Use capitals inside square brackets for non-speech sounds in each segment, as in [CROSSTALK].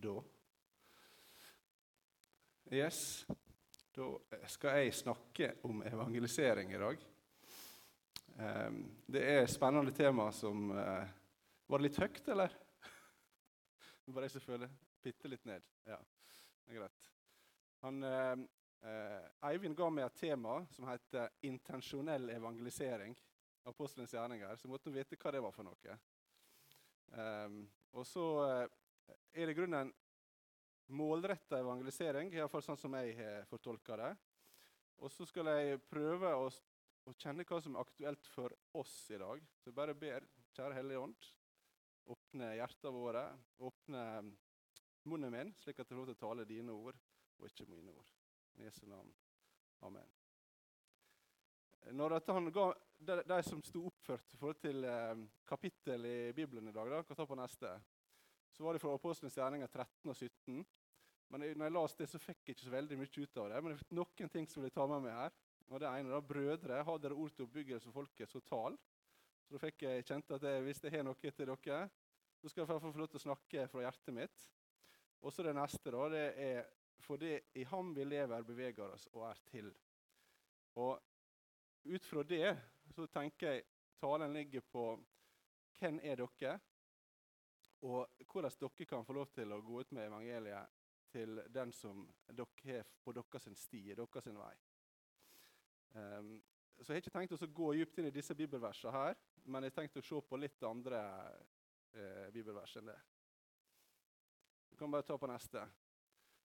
da? Yes, da skal jeg snakke om evangelisering i dag. Ehm, det er et spennende tema som eh, Var det litt høyt, eller? [LAUGHS] Bare jeg som føler bitte litt ned. Ja, det er greit. Han, eh, eh, Eivind ga meg et tema som heter 'intensjonell evangelisering'. Apostelens gjerninger. Så måtte vite hva det var for noe. Um, og så er i grunnen målretta evangelisering, iallfall sånn som jeg har fortolka det. Og så skal jeg prøve å, å, kjenne hva som er aktuelt for oss i dag. Så jeg bare ber, kjære Hellige Ånd, åpne hjertene våre, åpne munnen min, slik at jeg får lov til å tale dine ord og ikke mine ord. I Jesu navn. Amen. Når han ga, de, de, som sto oppført i forhold til eh, kapittel i Bibelen i dag, da, kan ta på neste, så var det fra Apostlenes gjerninger 13 og 17. Men når jeg leste det, så fikk jeg ikke så veldig mye ut av det. Men det er noen ting som vil ta med meg her. Og det ene da, Brødre, har dere ord til oppbyggelse for folket, så tal. Så da fikk jeg kjent at jeg, hvis jeg har noe til dere, så skal jeg få lov til å snakke fra hjertet mitt. Og så det neste, da. Det er for det i ham vi lever, beveger oss og er til. Og ut fra det så tenker jeg talen ligger på hvem er dere, og hvordan dere kan få lov til å gå ut med evangeliet til den som dere har på deres sti, deres vei. Um, så Jeg har ikke tenkt å gå dypt inn i disse bibelversene her, men jeg har tenkt å se på litt andre eh, bibelvers enn det. Vi kan bare ta på neste.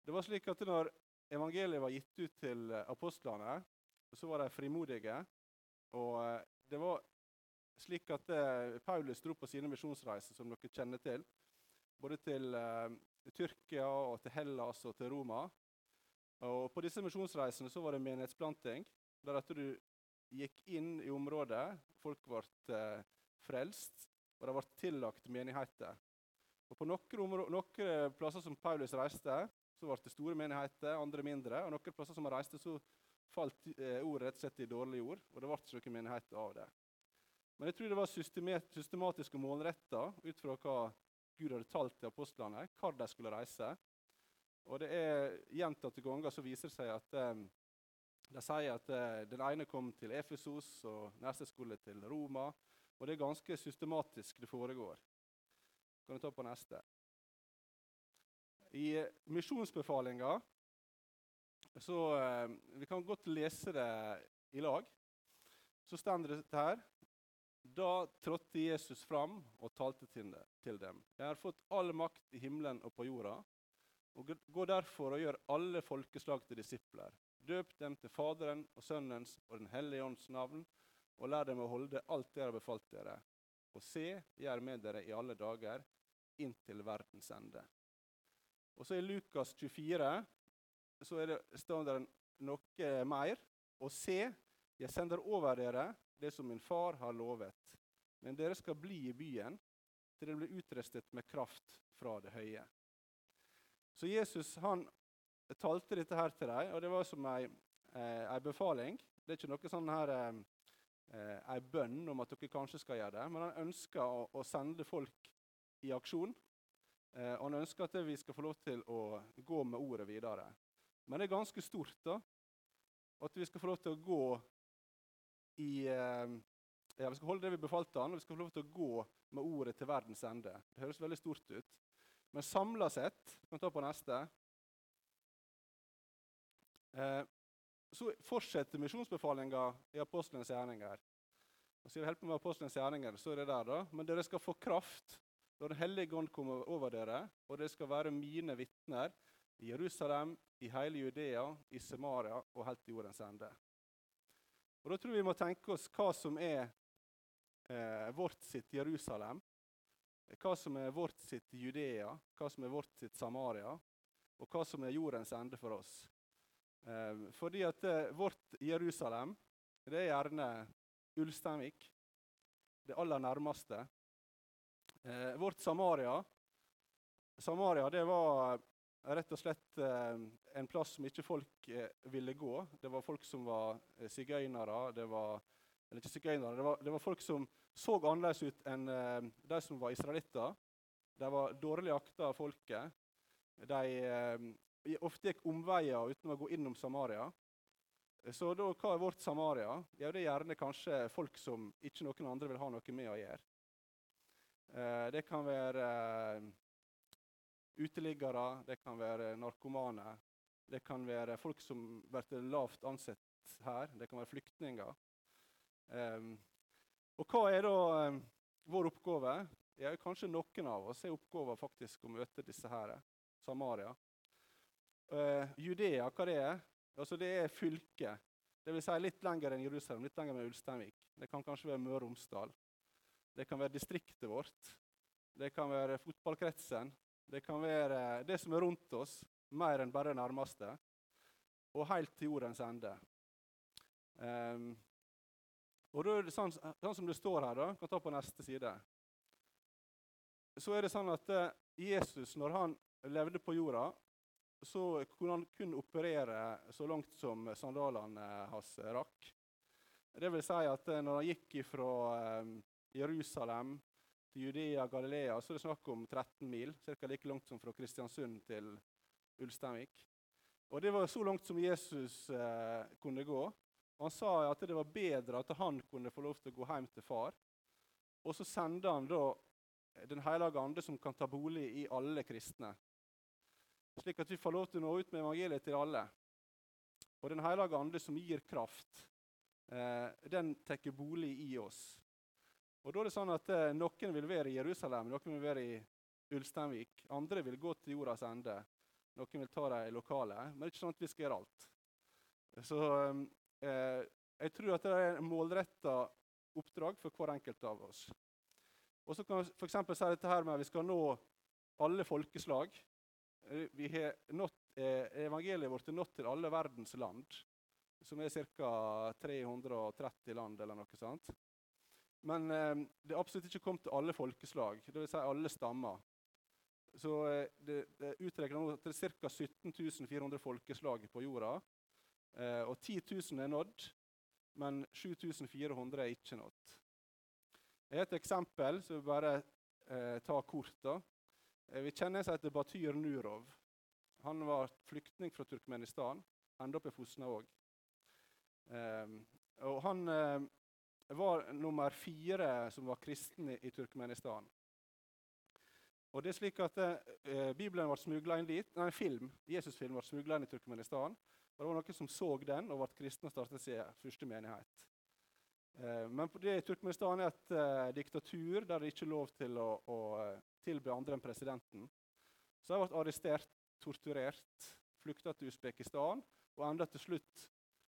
Det var slik at når evangeliet var gitt ut til apostlene, så var de frimodige. Og eh, det var slik at eh, Paulus dro på sine misjonsreiser, som dere kjenner til. Både til uh, Tyrkia, og til Hellas og til Roma. Og På disse misjonsreisene så var det menighetsplanting. Der at du gikk inn i området, folk ble uh, frelst, og det ble tillagt menigheter. Og På noen, noen plasser som Paulus reiste, så ble det store menigheter, andre mindre. Og noen plasser som han reiste, så falt eh, ordet rett og slett i dårlig jord, og det ble ikke noen menighet av det. Men jeg tror det var systematisk og målretta ut fra hva Gud hadde talt til apostlene, hvor de skulle reise. Og det er Gjentatte ganger så viser det seg at eh, de sier at eh, den ene kom til Efesos, og neste skulle til Roma. Og det er ganske systematisk det foregår. Kan du ta på neste? I misjonsbefalinga så eh, Vi kan godt lese det i lag. Så står det her Da trådte Jesus fram og talte til dem. Jeg har fått all makt i himmelen og på jorda. Og Gå derfor og gjør alle folkeslag til disipler. Døp dem til Faderen og Sønnens og Den hellige ånds navn, og lær dem å holde alt dere har befalt dere. Og se, jeg er med dere i alle dager, inntil verdens ende. Og så i Lukas 24 så er det, står det noe mer. Og se, jeg sender over dere det som min far har lovet. Men dere skal bli i byen til dere blir utrustet med kraft fra det høye. Så Jesus han talte dette her til dem, og det var som ei, ei befaling. Det er ikke noe sånn her eh, ei bønn om at dere kanskje skal gjøre det, men han ønsker å, å sende folk i aksjon. Eh, han ønsker at vi skal få lov til å gå med ordet videre. Men det er ganske stort da, at vi skal få lov til å gå i eh, ja, Vi skal holde det vi befalte han, og vi skal få lov til å gå med ordet til verdens ende. Det høres veldig stort ut. Men samla sett Vi kan ta på neste. Eh, så fortsetter misjonsbefalinga i apostlenes gjerninger. Og sier vi holder med apostlenes gjerninger, så er det der da. Men dere skal få kraft når Den hellige ånd kommer over dere, og dere skal være mine vitner i Jerusalem, i hele Judea, i Samaria og helt til jordens ende. Og Da tror jeg vi må tenke oss hva som er eh, vårt sitt Jerusalem, hva som er vårt sitt Judea, hva som er vårt sitt Samaria, og hva som er jordens ende for oss. Eh, fordi at eh, vårt Jerusalem, det er gjerne Ulsteinvik, det aller nærmeste. Eh, vårt Samaria Samaria det var rett og slett eh, en plass som ikke folk eh, ville gå. Det var folk som var eh, sigøynere. Det var, eller ikke sigøynere, det var, det var, folk som så annerledes ut enn eh, de som var israelitter. De var dårlig akta av folket. de ofte gikk omveier uten å gå innom Samaria. Så da, hva er vårt Samaria? Ja, Det er gjerne kanskje folk som ikke noen andre vil ha noe med å gjøre. Det kan være uteliggere, det kan være narkomane. Det kan være folk som blir lavt ansett her. Det kan være flyktninger. Um, og hva er da um, vår oppgave? Ja, kanskje noen av oss er oppgaven faktisk å møte disse her. Samaria. Uh, Judea, hva det er? Altså, det er fylket. Det vil si litt lenger enn Jerusalem, litt lenger enn Ulsteinvik. Det kan kanskje være Møre og Romsdal. Det kan være distriktet vårt. Det kan være fotballkretsen. Det kan være det som er rundt oss, mer enn bare nærmeste. Og helt til jordens ende. Um, og da er det sånn, sånn, som det står her, da, kan ta på neste side Så er det sånn at uh, Jesus, når han levde på jorda, så kunne han kun operere så langt som sandalene hans rakk. Det vil si at uh, når han gikk fra uh, Jerusalem til Judea og Galilea, så er det snakk om 13 mil. Ca. like langt som fra Kristiansund til Ulsteinvik. Og Det var så langt som Jesus eh, kunne gå. Han sa at det var bedre at han kunne få lov til å gå hjem til far. Og så sender han da Den hellige ande, som kan ta bolig i alle kristne. Slik at vi får lov til å nå ut med evangeliet til alle. Og Den hellige ande, som gir kraft, eh, den tar bolig i oss. Og da er det sånn at eh, Noen vil være i Jerusalem, noen vil være i Ulsteinvik. Andre vil gå til jordas ende. Noen vil ta de lokale. Men det er ikke sånn at vi skal gjøre alt. Så eh, jeg tror at det er en målretta oppdrag for hver enkelt av oss. Og så kan vi f.eks. si dette her med at vi skal nå alle folkeslag. Eh, vi har nått, eh, evangeliet vårt er nådd til alle verdens land, som er ca. 330 land eller noe sånt. Men eh, det er absolutt ikke kommet til alle folkeslag, dvs. Si alle stammer. Så eh, det, det utregner nå til ca. 17 400 folkeslag på jorda. Eh, og 10 000 er nådd, men 7400 er ikke nådd. Jeg har et eksempel som vi bare eh, tar kort. da. Eh, vi kjenner en som heter Batyr Nurov. Han var flyktning fra Turkmenistan. Enda opp i Fosna òg. Eh, og han var nummer fire som var kristne i Turkmenistan. Og det er slik at eh, Bibelen ble smugla inn dit, nei, film, Jesus-film ble smugla inn i Turkmenistan. og Det var noen som så den og ble kristne og startet sin første menighet. Eh, men det i Turkmenistan er et eh, diktatur der det ikke er lov til å, å eh, tilby andre enn presidenten. Så de ble arrestert, torturert, flykta til Usbekistan og enda til slutt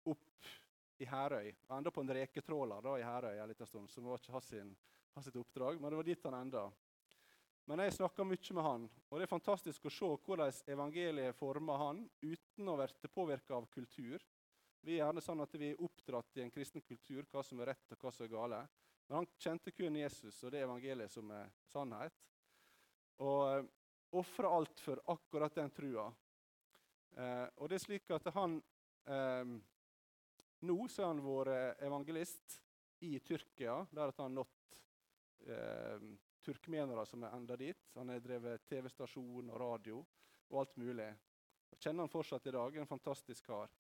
opp i Herøy. Enda på en reketråler da, i Herøy en liten stund, som var ikke hans sitt oppdrag, men det var dit han enda. Men jeg snakka mye med han, og det er fantastisk å se hvordan evangeliet former han uten å være påvirka av kultur. Vi er gjerne sånn at vi er oppdratt i en kristen kultur, hva som er rett og hva som er gale. Men han kjente kun Jesus og det evangeliet som er sannhet. Og eh, ofra alt for akkurat den trua. Eh, og det er slik at han eh, nå så har han vært evangelist i Tyrkia, der han har nådd eh, turkmenere som er enda dit. Han har drevet TV-stasjon og radio og alt mulig. Jeg kjenner han fortsatt i dag. En fantastisk kar.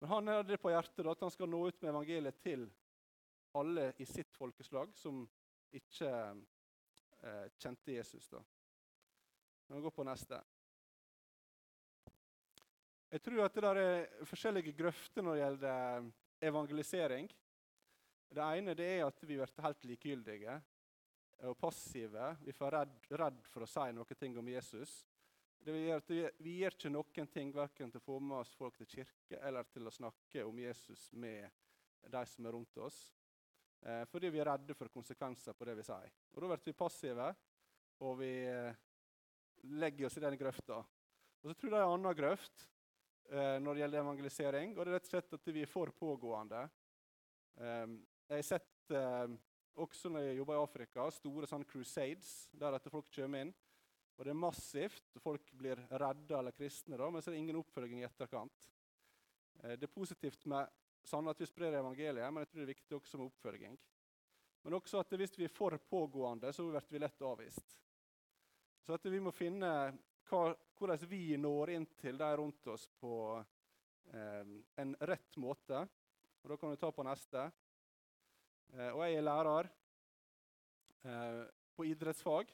Men han har det på hjertet da, at han skal nå ut med evangeliet til alle i sitt folkeslag som ikke eh, kjente Jesus. da. Vi går på neste. Jeg tror at det er forskjellige grøfter når det gjelder evangelisering. Det ene det er at vi blir helt likegyldige og passive. Vi får redd, redd for å si noen ting om Jesus. Det vil gjøre at vi gjør ikke noen ting verken til å få med oss folk til kirke eller til å snakke om Jesus med de som er rundt oss. Eh, fordi vi er redde for konsekvenser på det vi sier. Og Da blir vi passive, og vi eh, legger oss i den grøfta. Og så tror jeg det er en annen grøft eh, når det gjelder evangelisering. Og det er rett og slett at vi er for pågående. Eh, jeg har sett eh, også når jeg jobber i Afrika, store sånn crusades der at folk kommer inn. Og det er massivt. Folk blir redda eller kristne, da, men så er det ingen oppfølging i etterkant. Eh, det er positivt med sånn at vi sprer evangeliet, men jeg tror det er viktig også med oppfølging. Men også at hvis vi er for pågående, så blir vi lett avvist. Så at vi må finne hva, hvordan vi når inn til de rundt oss på eh, en rett måte. Og Da kan vi ta på neste. Eh, og jeg er lærer eh, på idrettsfag.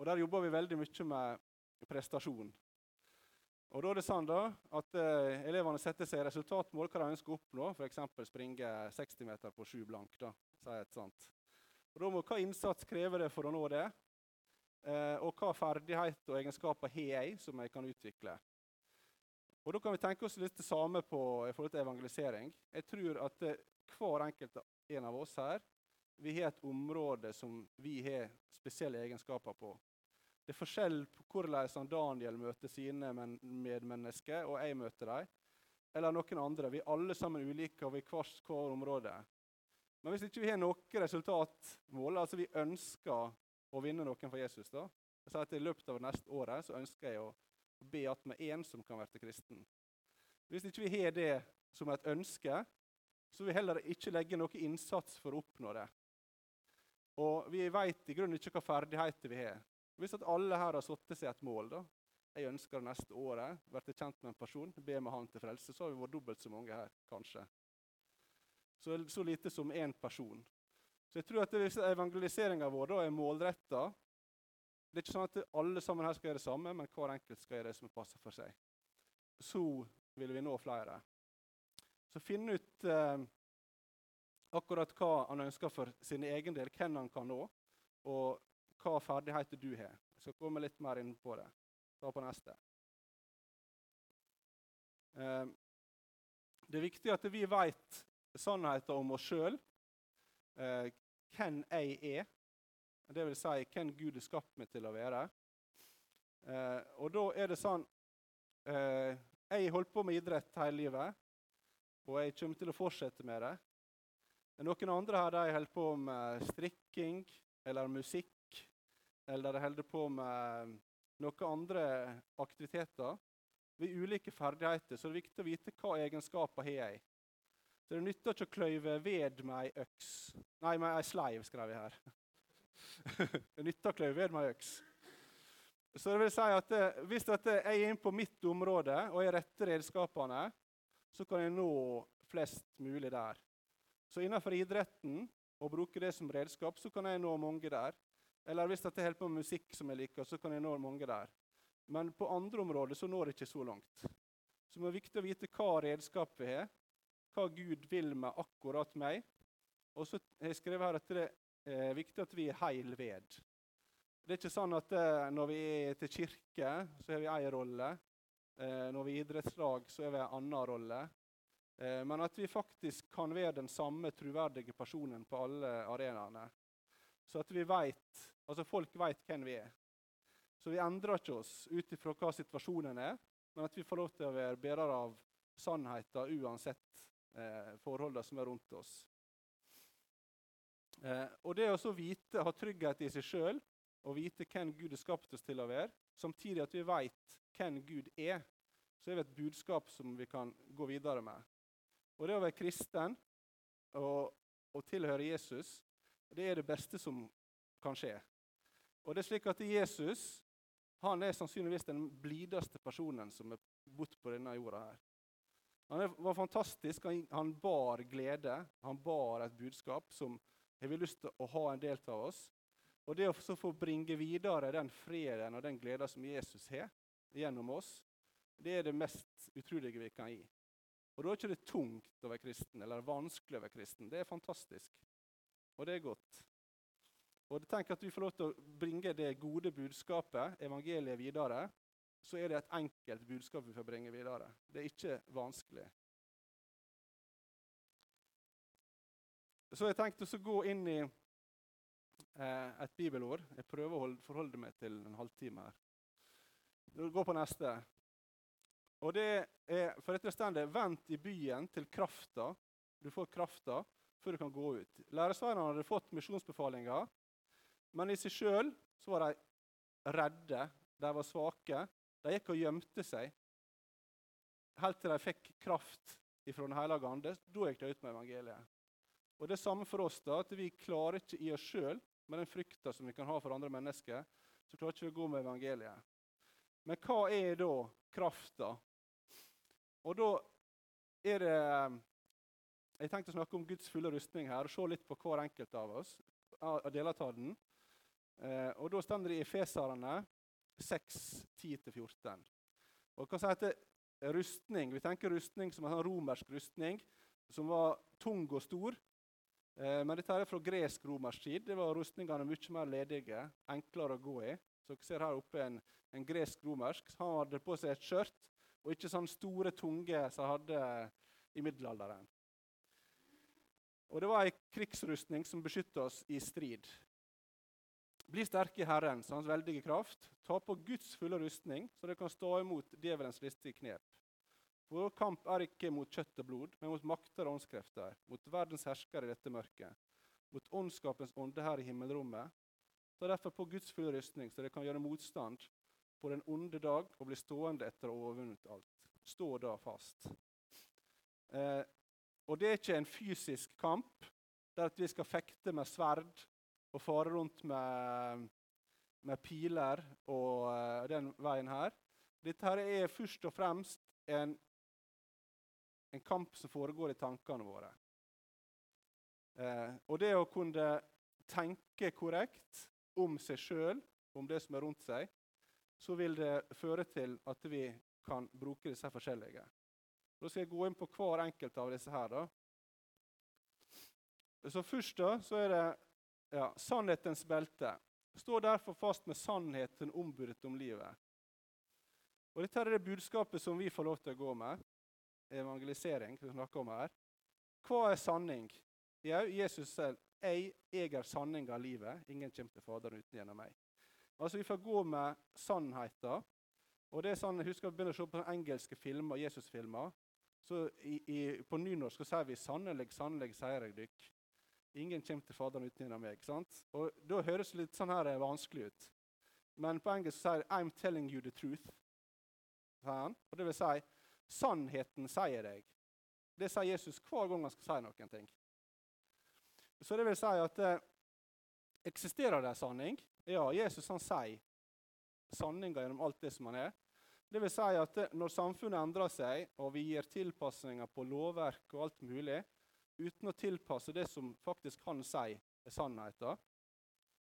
Og Der jobber vi veldig mye med prestasjon. Og da er det sånn da, at eh, Elevene setter seg resultatmål, hva de ønsker å oppnå. F.eks. springe 60 meter på sju blank. da, sier et sånt. Og da må, Hva innsats krever det for å nå det? Eh, og hva ferdigheter og egenskaper har jeg som jeg kan utvikle? Og Da kan vi tenke oss litt det samme på, i forhold til evangelisering. Jeg tror at hver enkelt en av oss her vi har et område som vi har spesielle egenskaper på. Det er forskjell på hvordan Daniel møter sine medmennesker, og jeg møter dem. Eller noen andre. Vi er alle sammen ulike, og vi er hvert hver område. Men hvis ikke vi har noe resultatmål, altså vi ønsker å vinne noen for Jesus da, jeg sier at I løpet av neste året så ønsker jeg å be at med én som kan være kristen. Hvis ikke vi har det som et ønske, så vil vi heller ikke legge noe innsats for å oppnå det. Og vi veit i grunnen ikke hva ferdigheter vi har. Hvis at alle her har satt seg et mål da, Jeg ønsker det neste året bli kjent med en person, be med han til frelse. Så har vi vært dobbelt så mange her, kanskje. Så, så lite som én person. Så jeg tror at evangeliseringa vår da er målretta Det er ikke sånn at alle sammen her skal gjøre det samme, men hver enkelt skal gjøre det som passer for seg. Så vil vi nå flere. Så finn ut eh, akkurat hva han ønsker for sin egen del, hvem han kan nå, og hva ferdigheter du har. Jeg skal komme litt mer inn på det. Ta på neste. Eh, det er viktig at vi vet sannheten om oss sjøl, eh, hvem jeg er. Det vil si hvem Gud har skapt meg til å være. Eh, og da er det sånn Jeg har holdt på med idrett hele livet, og jeg kommer til å fortsette med det. Noen andre her de holder på med strikking eller musikk eller de holder på med noen andre aktiviteter. Ved ulike ferdigheter så er det viktig å vite hva egenskaper har jeg. Så Det nytter ikke å kløyve ved med ei øks Nei, med ei sleiv, skrev jeg her. [LAUGHS] det nytter å kløyve ved med ei øks. Så det vil si at eh, Hvis jeg er inne på mitt område og jeg retter redskapene, så kan jeg nå flest mulig der. Så innenfor idretten, og bruke det som redskap, så kan jeg nå mange der. Eller hvis jeg holder på med musikk som jeg liker, så kan jeg nå mange der. Men på andre områder så når jeg ikke så langt. Så det er viktig å vite hva redskap vi har, hva Gud vil med akkurat meg. Og så har jeg skrevet her at det er viktig at vi er heil ved. Det er ikke sånn at eh, når vi er til kirke, så har vi én rolle. Eh, når vi er idrettslag, så er vi en annen rolle. Eh, men at vi faktisk kan være den samme troverdige personen på alle arenaene. Så at vi vet, altså folk vet hvem vi er. Så vi endrer ikke oss ut ifra hva situasjonen er, men at vi får lov til å være bærere av sannheten uansett eh, forholdene som er rundt oss. Eh, og det å vite, ha trygghet i seg sjøl og vite hvem Gud har skapt oss til å være, samtidig at vi vet hvem Gud er, så er vi et budskap som vi kan gå videre med. Og det å være kristen og, og tilhøre Jesus det er det beste som kan skje. Og det er slik at Jesus han er sannsynligvis den blideste personen som er bodd på denne jorda. her. Han var fantastisk. Han, han, bar glede. Han bar et budskap som har vi lyst til å ha en del av oss. Og det å få bringe videre den freden og den gleden som Jesus har gjennom oss, det er det mest utrolige vi kan gi. Og Da er det ikke tungt å være kristen eller vanskelig å være kristen. Det er fantastisk. Og det er godt. Og tenk at vi får lov til å bringe det gode budskapet, evangeliet, videre. Så er det et enkelt budskap vi får bringe videre. Det er ikke vanskelig. Så jeg tenkte å gå inn i et bibelord. Jeg prøver å forholde meg til en halvtime her. Gå på neste. Og det er for dette stendet 'Vent i byen til krafta'. Du får krafta før du kan gå ut. Læresveinene hadde fått misjonsbefalinger, men i seg sjøl var de redde, de var svake. De gikk og gjemte seg helt til de fikk kraft fra Den hellige ande. Da gikk de ut med evangeliet. Og Det er samme for oss. da, at Vi klarer ikke i oss sjøl, med den frykta som vi kan ha for andre mennesker, så klarer ikke vi å gå med evangeliet. Men hva er da krafta? Og da er det Jeg tenkte å snakke om Guds fulle rustning her og se litt på hver enkelt av oss. av deler den. Eh, og Da står det i Efeserne 6, 10-14. Og hva heter rustning? Vi tenker rustning som en sånn romersk rustning, som var tung og stor. Eh, men dette er fra gresk-romersk tid. Det var rustningene mye mer ledige, enklere å gå i. Så dere ser her oppe en, en gresk-romersk. Han hadde på seg et skjørt og ikke sånn store, tunge som han hadde i middelalderen. Og det var ei krigsrustning som beskytta oss i strid. Bli sterke i Herren, så hans veldige kraft. Ta på Guds fulle rustning, så dere kan stå imot djevelens listige knep. Vår kamp er ikke mot kjøtt og blod, men mot makter og åndskrefter, mot verdens herskere i dette mørket, mot åndskapens ånde her i himmelrommet. Ta derfor på Guds fulle rustning, så dere kan gjøre motstand på den onde dag og bli stående etter å ha overvunnet alt. Stå da fast. Eh, og det er ikke en fysisk kamp der vi skal fekte med sverd og fare rundt med, med piler og uh, den veien her. Dette her er først og fremst en, en kamp som foregår i tankene våre. Eh, og det å kunne tenke korrekt om seg sjøl, om det som er rundt seg, så vil det føre til at vi kan bruke disse forskjellige. Da skal jeg gå inn på hver enkelt av disse her. da. Så Først da, så er det ja, sannhetens belte. Stå derfor fast med sannheten ombudet om livet. Og Dette er det budskapet som vi får lov til å gå med. Evangelisering. vi snakker om her. Hva er sanning? Jau, Jesus selv. Jeg, jeg er sanning av livet. Ingen kommer til Faderen uten gjennom meg. Altså, Vi får gå med sannheten. Og det er sånn, Jeg husker å begynner å se på engelske filmer, Jesus-filmer. Så i, i, På nynorsk sier vi 'sannelig, sannelig, sier jeg dykk'. Ingen kommer til Faderen uten gjennom meg. sant? Og Da høres det litt sånn her vanskelig ut. Men på engelsk sier 'I'm telling you the truth'. Og Det vil si sannheten sier deg. Det sier Jesus hver gang han skal si noen ting. Så det vil si at eh, eksisterer det sanning? Ja, Jesus han sier sanninga gjennom alt det som han er. Det vil si at eh, Når samfunnet endrer seg, og vi gir tilpasninger på lovverk og alt mulig, uten å tilpasse det som faktisk han sier er sannheten,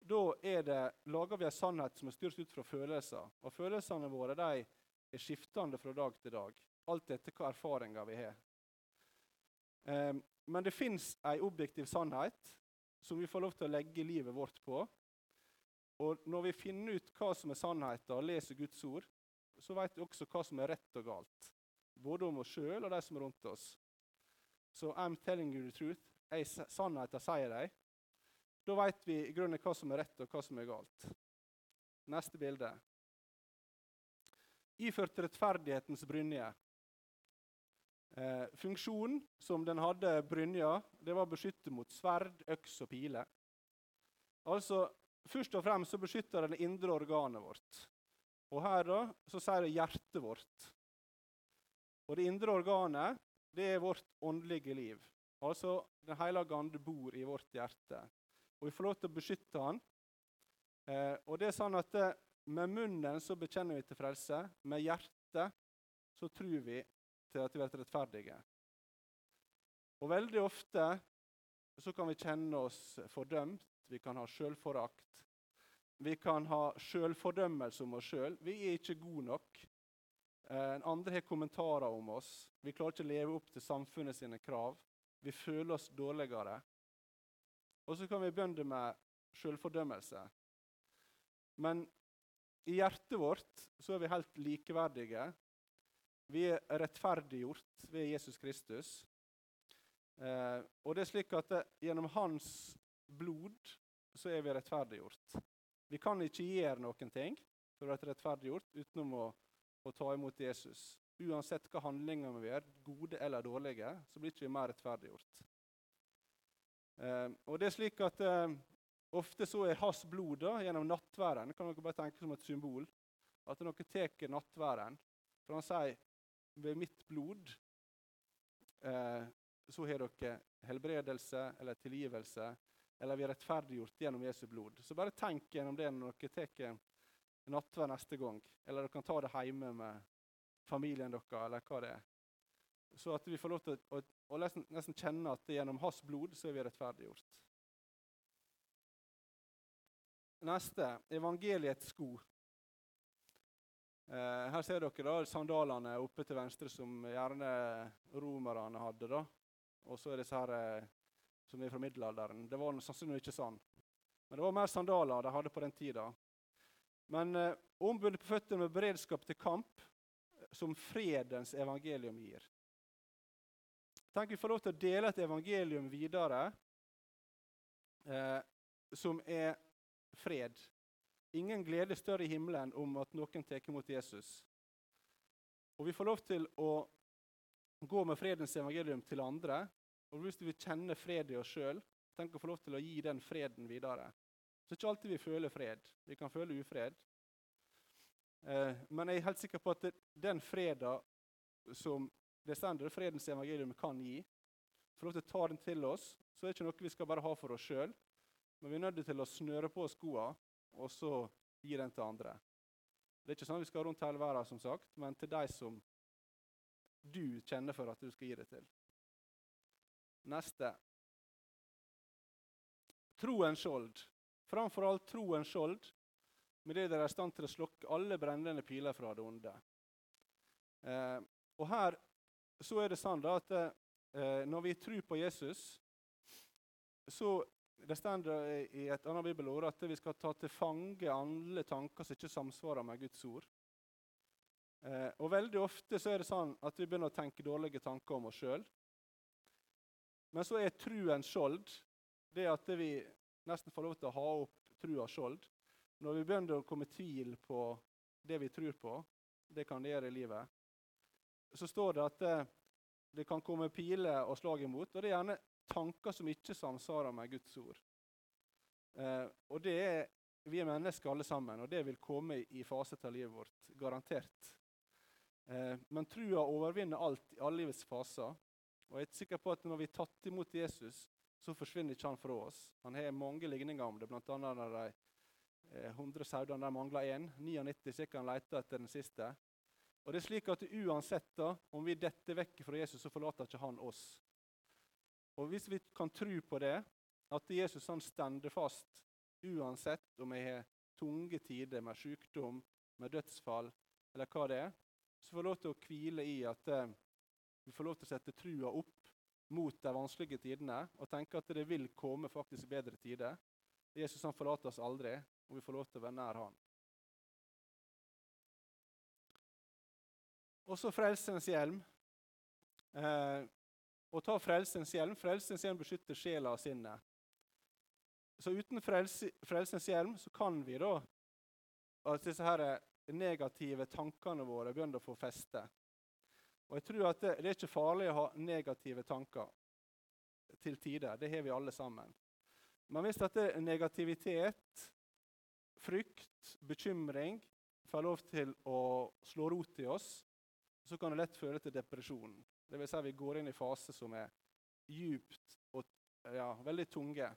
da er det, lager vi en sannhet som er styrt ut fra følelser. Og følelsene våre de er skiftende fra dag til dag, alt etter hva erfaringer vi har. Um, men det fins ei objektiv sannhet som vi får lov til å legge livet vårt på. Og når vi finner ut hva som er sannheten, og leser Guds ord, så vet vi også hva som er rett og galt. Både om oss sjøl og de som er rundt oss. Så I'm telling you the truth. Jeg, sannheten sier de. Da vet vi i grunnen hva som er rett, og hva som er galt. Neste bilde. Iført rettferdighetens brynje. Eh, funksjonen som den hadde brynja, det var å beskytte mot sverd, øks og piler. Altså, Først og fremst så beskytter den det indre organet vårt. Og her da, så sier det hjertet vårt. Og det indre organet det er vårt åndelige liv. Altså Den hellige ande bor i vårt hjerte. Og vi får lov til å beskytte han. Eh, og det er sånn at det, eh, Med munnen så bekjenner vi til frelse. Med hjertet så tror vi til at vi blir rettferdige. Og veldig ofte så kan vi kjenne oss fordømt. Vi kan ha sjølforakt. Vi kan ha sjølfordømmelse om oss sjøl. Vi er ikke gode nok. Eh, andre har kommentarer om oss. Vi klarer ikke å leve opp til samfunnet sine krav. Vi føler oss dårligere. Og så kan vi begynne med selvfordømmelse. Men i hjertet vårt så er vi helt likeverdige. Vi er rettferdiggjort ved Jesus Kristus. Eh, og det er slik at det, gjennom hans blod så er vi rettferdiggjort. Vi kan ikke gjøre noen ting for å være rettferdiggjort utenom å å ta imot Jesus. Uansett hva handlinger vi gjør, gode eller dårlige, så blir ikke vi mer rettferdiggjort. Eh, og det er slik at eh, Ofte så er hans blod da, gjennom nattværen kan dere bare tenke som et symbol. At noen tar nattværen For han sier ved mitt blod eh, så har dere helbredelse eller tilgivelse, eller vi er rettferdiggjort gjennom Jesu blod. Så bare tenk gjennom det når dere tar nattverd neste gang. Eller dere kan ta det hjemme med familien deres, eller hva det er. Så at vi får lov til å, å, å nesten, nesten, kjenne at gjennom hans blod så er vi rettferdiggjort. Neste evangeliets sko. Eh, her ser dere da sandalene oppe til venstre som gjerne romerne hadde. da. Og så er disse her eh, som er fra middelalderen. Det var sannsynligvis ikke sånn. Men det var mer sandaler de hadde på den tida. Men eh, ombundet på føttene med beredskap til kamp, eh, som fredens evangelium gir. Tenk vi får lov til å dele et evangelium videre eh, som er fred. Ingen glede større i himmelen om at noen tar imot Jesus. Og vi får lov til å gå med fredens evangelium til andre. Og hvis vi kjenner fred i oss sjøl, tenk å få lov til å gi den freden videre. Så det er ikke alltid vi føler fred. Vi kan føle ufred. Eh, men jeg er helt sikker på at den freden som det stender, fredens evangelium kan gi, får lov til å ta den til oss, så er det ikke noe vi skal bare ha for oss sjøl. Men vi er nødt til å snøre på skoene og så gi den til andre. Det er ikke sånn vi skal rundt hele verden, som sagt, men til de som du kjenner for at du skal gi det til. Neste. Troens skjold. Framfor alt troens skjold, med det dere er i stand til å slokke alle brennende piler fra det onde. Eh, og her så er det sånn da at eh, når vi tror på Jesus, så det står i et annet bibelord at vi skal ta til fange alle tanker som ikke samsvarer med Guds ord. Eh, og Veldig ofte så er det sånn at vi begynner å tenke dårlige tanker om oss sjøl. Men så er truen skjold det at vi nesten får lov til å ha opp trua skjold. Når vi begynner å komme tvil på det vi tror på, det kan det gjøre i livet, så står det at det, det kan komme piler og slag imot. Og det er gjerne tanker som ikke samsvarer med Guds ord. Eh, og det er, Vi er mennesker alle sammen, og det vil komme i fase av livet vårt. Garantert. Eh, men trua overvinner alt i alle livets faser. Og jeg er sikker på at når vi er tatt imot Jesus, så forsvinner ikke han fra oss. Han har mange ligninger om det, bl.a. når de eh, 100 sauene mangler én. 99 stykker han leter etter den siste. Og det er slik at Uansett da, om vi detter vekk fra Jesus, så forlater ikke han oss. Og Hvis vi kan tro på det, at Jesus han stender fast uansett om jeg har tunge tider med sykdom, med dødsfall eller hva det er, så får vi lov til å hvile i at eh, vi får lov til å sette trua opp mot de vanskelige tidene og tenke at det vil komme faktisk bedre tider. Jesus han forlater oss aldri, og vi får lov til å være nær han. Og så frelsens hjelm. Eh, å ta frelsens hjelm Frelsens hjelm beskytter sjela og sinnet. Så uten frelse, frelsens hjelm så kan vi da at disse her negative tankene våre begynner å få feste. Og jeg tror at det, det, er ikke farlig å ha negative tanker til tider. Det har vi alle sammen. Men hvis dette negativitet, frykt, bekymring får lov til å slå rot i oss, så kan det lett føre til depresjon. Det vil si vi går inn i faser som er djupt og ja, veldig tunge.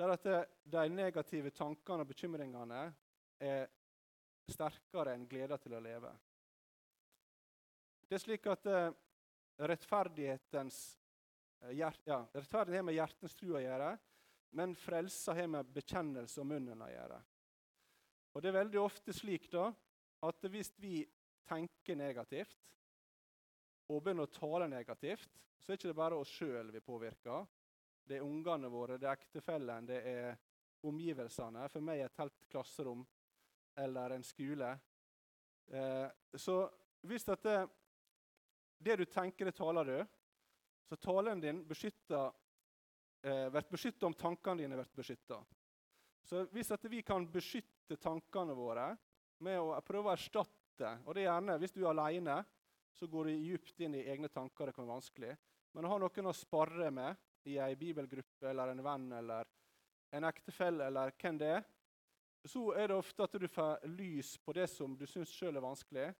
Der at de negative tankene og bekymringene er sterkere enn gleden til å leve. Det er slik at uh, rettferdighetens uh, hjert, ja, Rettferdighet har med hjertens tro å gjøre, men frelsa har med bekjennelse og munnen å gjøre. Og Det er veldig ofte slik da, at hvis vi tenker negativt og begynner å tale negativt, så er det ikke bare oss sjøl vi påvirker. Det er ungene våre, det er ektefellen, det er omgivelsene. For meg et helt klasserom eller en skole. Eh, så hvis dette det du tenker, det taler du. Så talen din beskytter, eh, blir beskytta om tankene dine blir beskytta. Så hvis vi kan beskytte tankene våre med å prøve å erstatte og det er gjerne, Hvis du er alene, så går du djupt inn i egne tanker. Det kan være vanskelig. Men å ha noen å spare med i ei bibelgruppe eller en venn eller en ektefelle eller hvem det er, så er det ofte at du får lys på det som du syns sjøl er vanskelig,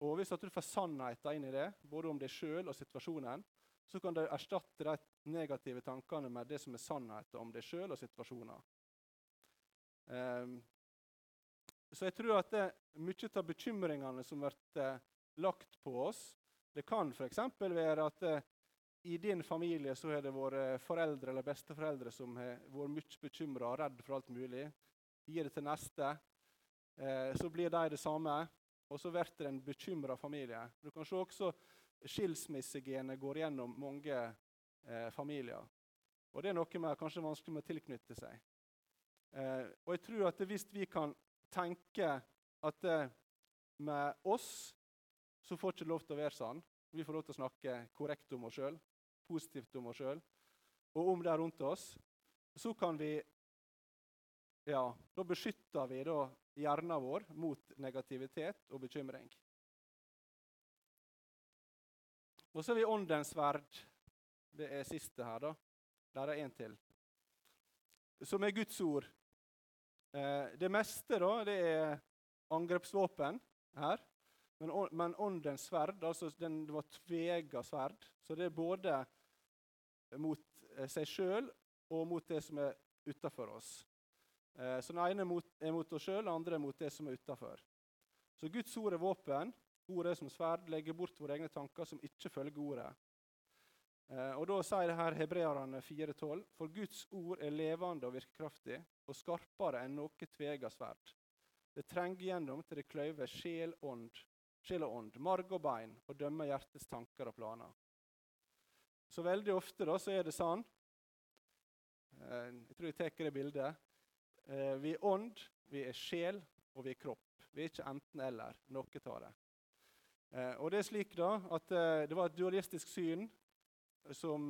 og Hvis du får sannheten inn i det, både om deg sjøl og situasjonen, så kan du erstatte de negative tankene med det som er sannheten om deg sjøl og situasjonen. Um, så jeg tror at det, mye av bekymringene som blir eh, lagt på oss, det kan f.eks. være at eh, i din familie så har det vært foreldre eller besteforeldre som har vært mye bekymra og redd for alt mulig. Gir det til neste, eh, så blir de det samme. Og så blir det en bekymra familie. Du kan se også Skilsmissegenet går gjennom mange eh, familier. Og det er noe med kanskje vanskelig med å tilknytte seg. Eh, og jeg tror at hvis vi kan tenke at eh, med oss så får ikke lov til å være sånn. Vi får lov til å snakke korrekt om oss sjøl, positivt om oss sjøl og om det rundt oss. Så kan vi Ja, da beskytter vi da hjernen vår mot negativitet og bekymring. Og så har vi åndens sverd. Det er siste her, da. Der er én til. Som er Guds ord. Eh, det meste da, det er angrepsvåpen her. Men, men åndens sverd, altså den, det var tvega sverd. Så det er både mot eh, seg sjøl og mot det som er utafor oss. Eh, så den ene er mot oss sjøl, den andre er mot det som er utafor. Så Guds ord er våpen. Ordet er som sverd. Legger bort våre egne tanker som ikke følger ordet. Eh, og Da sier det her Hebreerne 4,12.: For Guds ord er levende og virkekraftig, og skarpere enn noe tvega sverd. Det trenger gjennom til det kløyver sjel, ånd sjel og ånd, marg og bein, og dømmer hjertets tanker og planer. Så veldig ofte da, så er det sånn eh, Jeg tror jeg tar det bildet. Eh, vi er ånd, vi er sjel, og vi er kropp. Vi er ikke enten-eller. Noe av det. Eh, og det er slik da, at det var et dualistisk syn som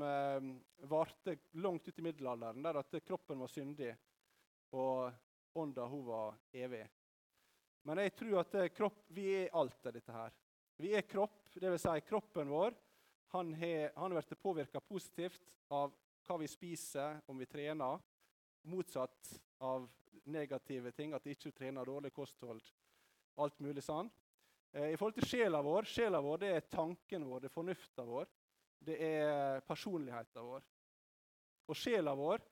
varte langt ut i middelalderen, der at kroppen var syndig, og ånda hun var evig. Men jeg tror at kropp, vi er alt av dette her. Vi er kropp, dvs. Si kroppen vår. Han har blitt påvirka positivt av hva vi spiser, om vi trener. Motsatt av negative ting, at vi ikke trener dårlig kosthold. Alt mulig sånn. Eh, I forhold til sjela vår sjela vår, det er tanken vår, det er fornufta vår. Det er personligheten vår. Og sjela vår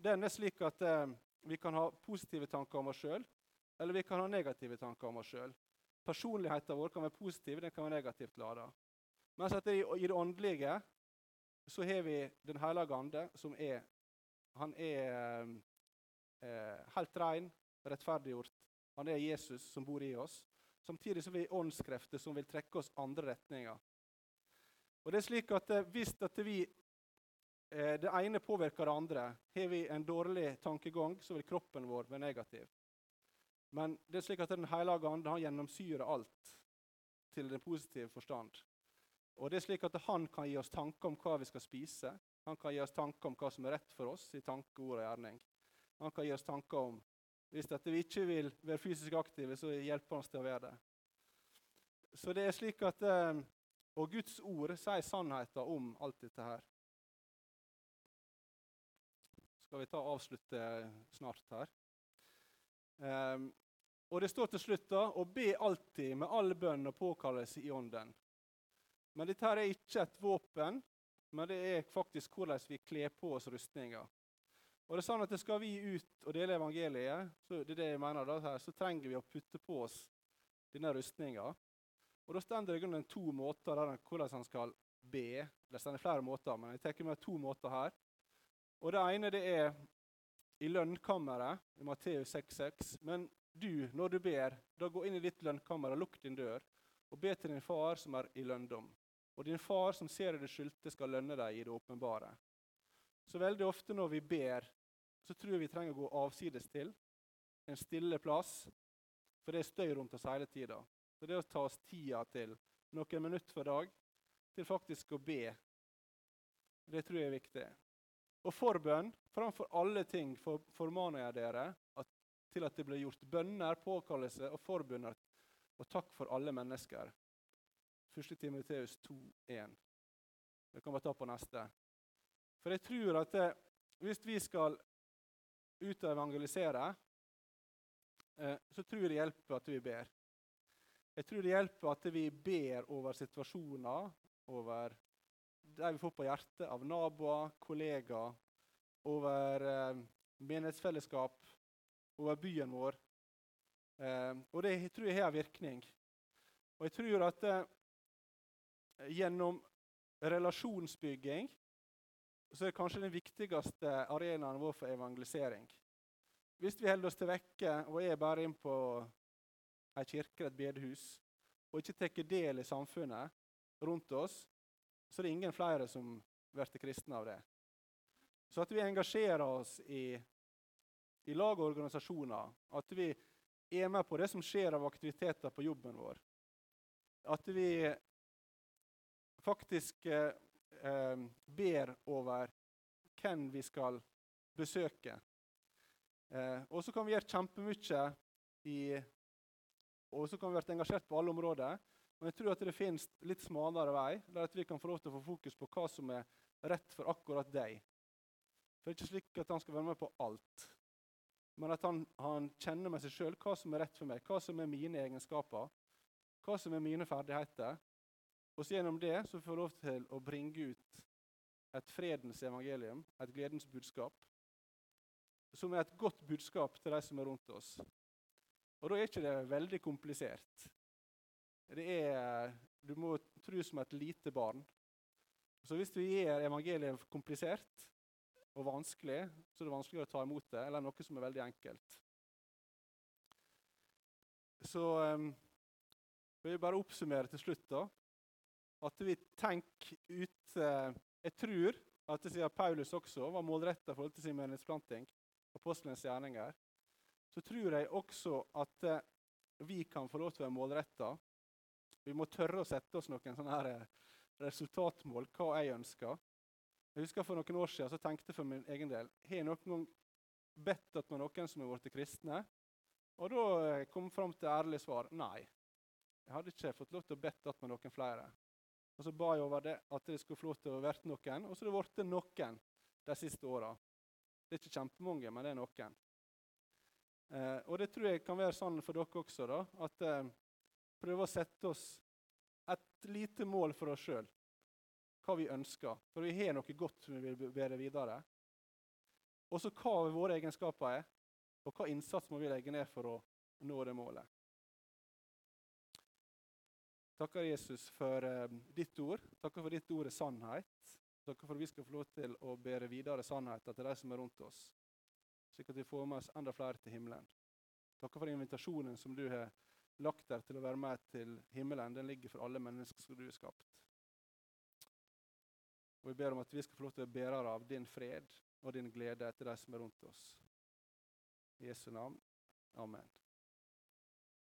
den er slik at eh, vi kan ha positive tanker om oss sjøl, eller vi kan ha negative tanker om oss sjøl. Personligheten vår kan være positiv, den kan være negativt lada. Mens at i, det åndelige så har vi Den hellige ande, som er Han er eh, helt ren, rettferdiggjort. Han er Jesus som bor i oss. Samtidig som vi er åndskrefter som vil trekke oss andre retninger. Og det er slik at eh, Hvis at vi eh, det ene påvirker det andre, har vi en dårlig tankegang, så vil kroppen vår være negativ. Men det er slik at Den hellige ande gjennomsyrer alt til den positive forstand. Og det er slik at Han kan gi oss tanker om hva vi skal spise. Han kan gi oss tanker om hva som er rett for oss i tanke, ord og gjerning. Han kan gi oss tanker om Hvis dette vi ikke vil være fysisk aktive, så hjelper han oss til å være det. Så det er slik at, eh, Og Guds ord sier sannheten om alt dette her. Skal vi ta avslutte snart her? Um, og det står til slutt da, å be alltid med all bønn og påkallelse i ånden. Men dette her er ikke et våpen, men det er faktisk hvordan vi kler på oss rustninger. Og det er sånn at det Skal vi ut og dele evangeliet, så, det er det jeg mener da, her, så trenger vi å putte på oss denne rustninga. Og Da står det i grunnen to måter der, hvordan han skal be. Det står flere måter, men jeg tar med to måter her. Og Det ene det er i lønnkammeret i Matteus 6,6. Men du, når du ber, da gå inn i ditt lønnkammer og lukk din dør, og be til din far som er i lønndom. Og din far som ser i det skjulte, skal lønne deg i det åpenbare. Så veldig ofte når vi ber, så tror jeg vi trenger å gå avsides til. En stille plass. For det er støy rundt oss hele tida. Så det å ta oss tida til noen minutter for dag til faktisk å be, det tror jeg er viktig. Og forbønn, framfor alle ting for, formaner jeg dere at, til at det blir gjort bønner, påkallelse og forbønner og takk for alle mennesker. 1. Timoteus 2,1. Det kan vi ta på neste. For jeg tror at det, hvis vi skal ut og evangelisere, eh, så tror jeg det hjelper at vi ber. Jeg tror det hjelper at vi ber over situasjoner, over de vi får på hjertet av naboer, kollegaer, over eh, menighetsfellesskap, over byen vår. Eh, og det tror jeg har virkning. Og jeg tror at eh, gjennom relasjonsbygging så er det kanskje den viktigste arenaen vår for evangelisering. Hvis vi holder oss til vekke og er bare inn på ei kirke, et bedehus, og ikke tar del i samfunnet rundt oss, så er det ingen flere som blir kristne av det. Så at vi engasjerer oss i, i lag og organisasjoner, at vi er med på det som skjer av aktiviteter på jobben vår. At vi faktisk eh, eh, ber over hvem vi skal besøke. Eh, og så kan vi gjøre kjempemye i Og så kan vi være engasjert på alle områder. Men jeg tror at det finnes litt smalere vei, der at vi kan få lov til å få fokus på hva som er rett for akkurat deg. For det er ikke slik at han skal være med på alt. Men at han, han kjenner med seg sjøl hva som er rett for meg, hva som er mine egenskaper, hva som er mine ferdigheter. Og så gjennom det så får jeg lov til å bringe ut et fredens evangelium, et gledens budskap, som er et godt budskap til de som er rundt oss. Og da er ikke det veldig komplisert. Det er, Du må tro som et lite barn. Så hvis vi gjør evangeliet komplisert og vanskelig, så er det vanskeligere å ta imot det, eller noe som er veldig enkelt. Så um, vil jeg bare oppsummere til slutt. da. At vi tenker ut uh, Jeg tror at det siden Paulus også var målretta forhold til sin menighetsplanting, apostelens gjerninger, så tror jeg også at uh, vi kan få lov til å være målretta. Vi må tørre å sette oss noen sånne her eh, resultatmål, hva jeg ønsker. Jeg husker For noen år siden så tenkte jeg for min egen del har jeg noen gang bedt at noen som har blitt kristne. Og da kom jeg fram til ærlig svar nei. Jeg hadde ikke fått lov til å bedt at noen flere. Og så ba jeg over det, at det skulle få lov til å være noen. Og så har det blitt noen de siste åra. Det er ikke kjempemange, men det er noen. Eh, og det tror jeg kan være sånn for dere også. da, At eh, prøve å sette oss et lite mål for oss sjøl. Hva vi ønsker. For vi har noe godt som vi vil bære videre. Og så hva våre egenskaper er, og hva innsats må vi legge ned for å nå det målet takker Jesus for eh, ditt ord. Takker for ditt ord er sannhet. Takker for at vi skal få lov til å bære videre sannheten til de som er rundt oss, slik at vi får med oss enda flere til himmelen. Takker for invitasjonen som du har lagt der til å være med til himmelen. Den ligger for alle mennesker som du har skapt. Og Vi ber om at vi skal få lov til å bære av din fred og din glede etter de som er rundt oss. I Jesu navn. Amen.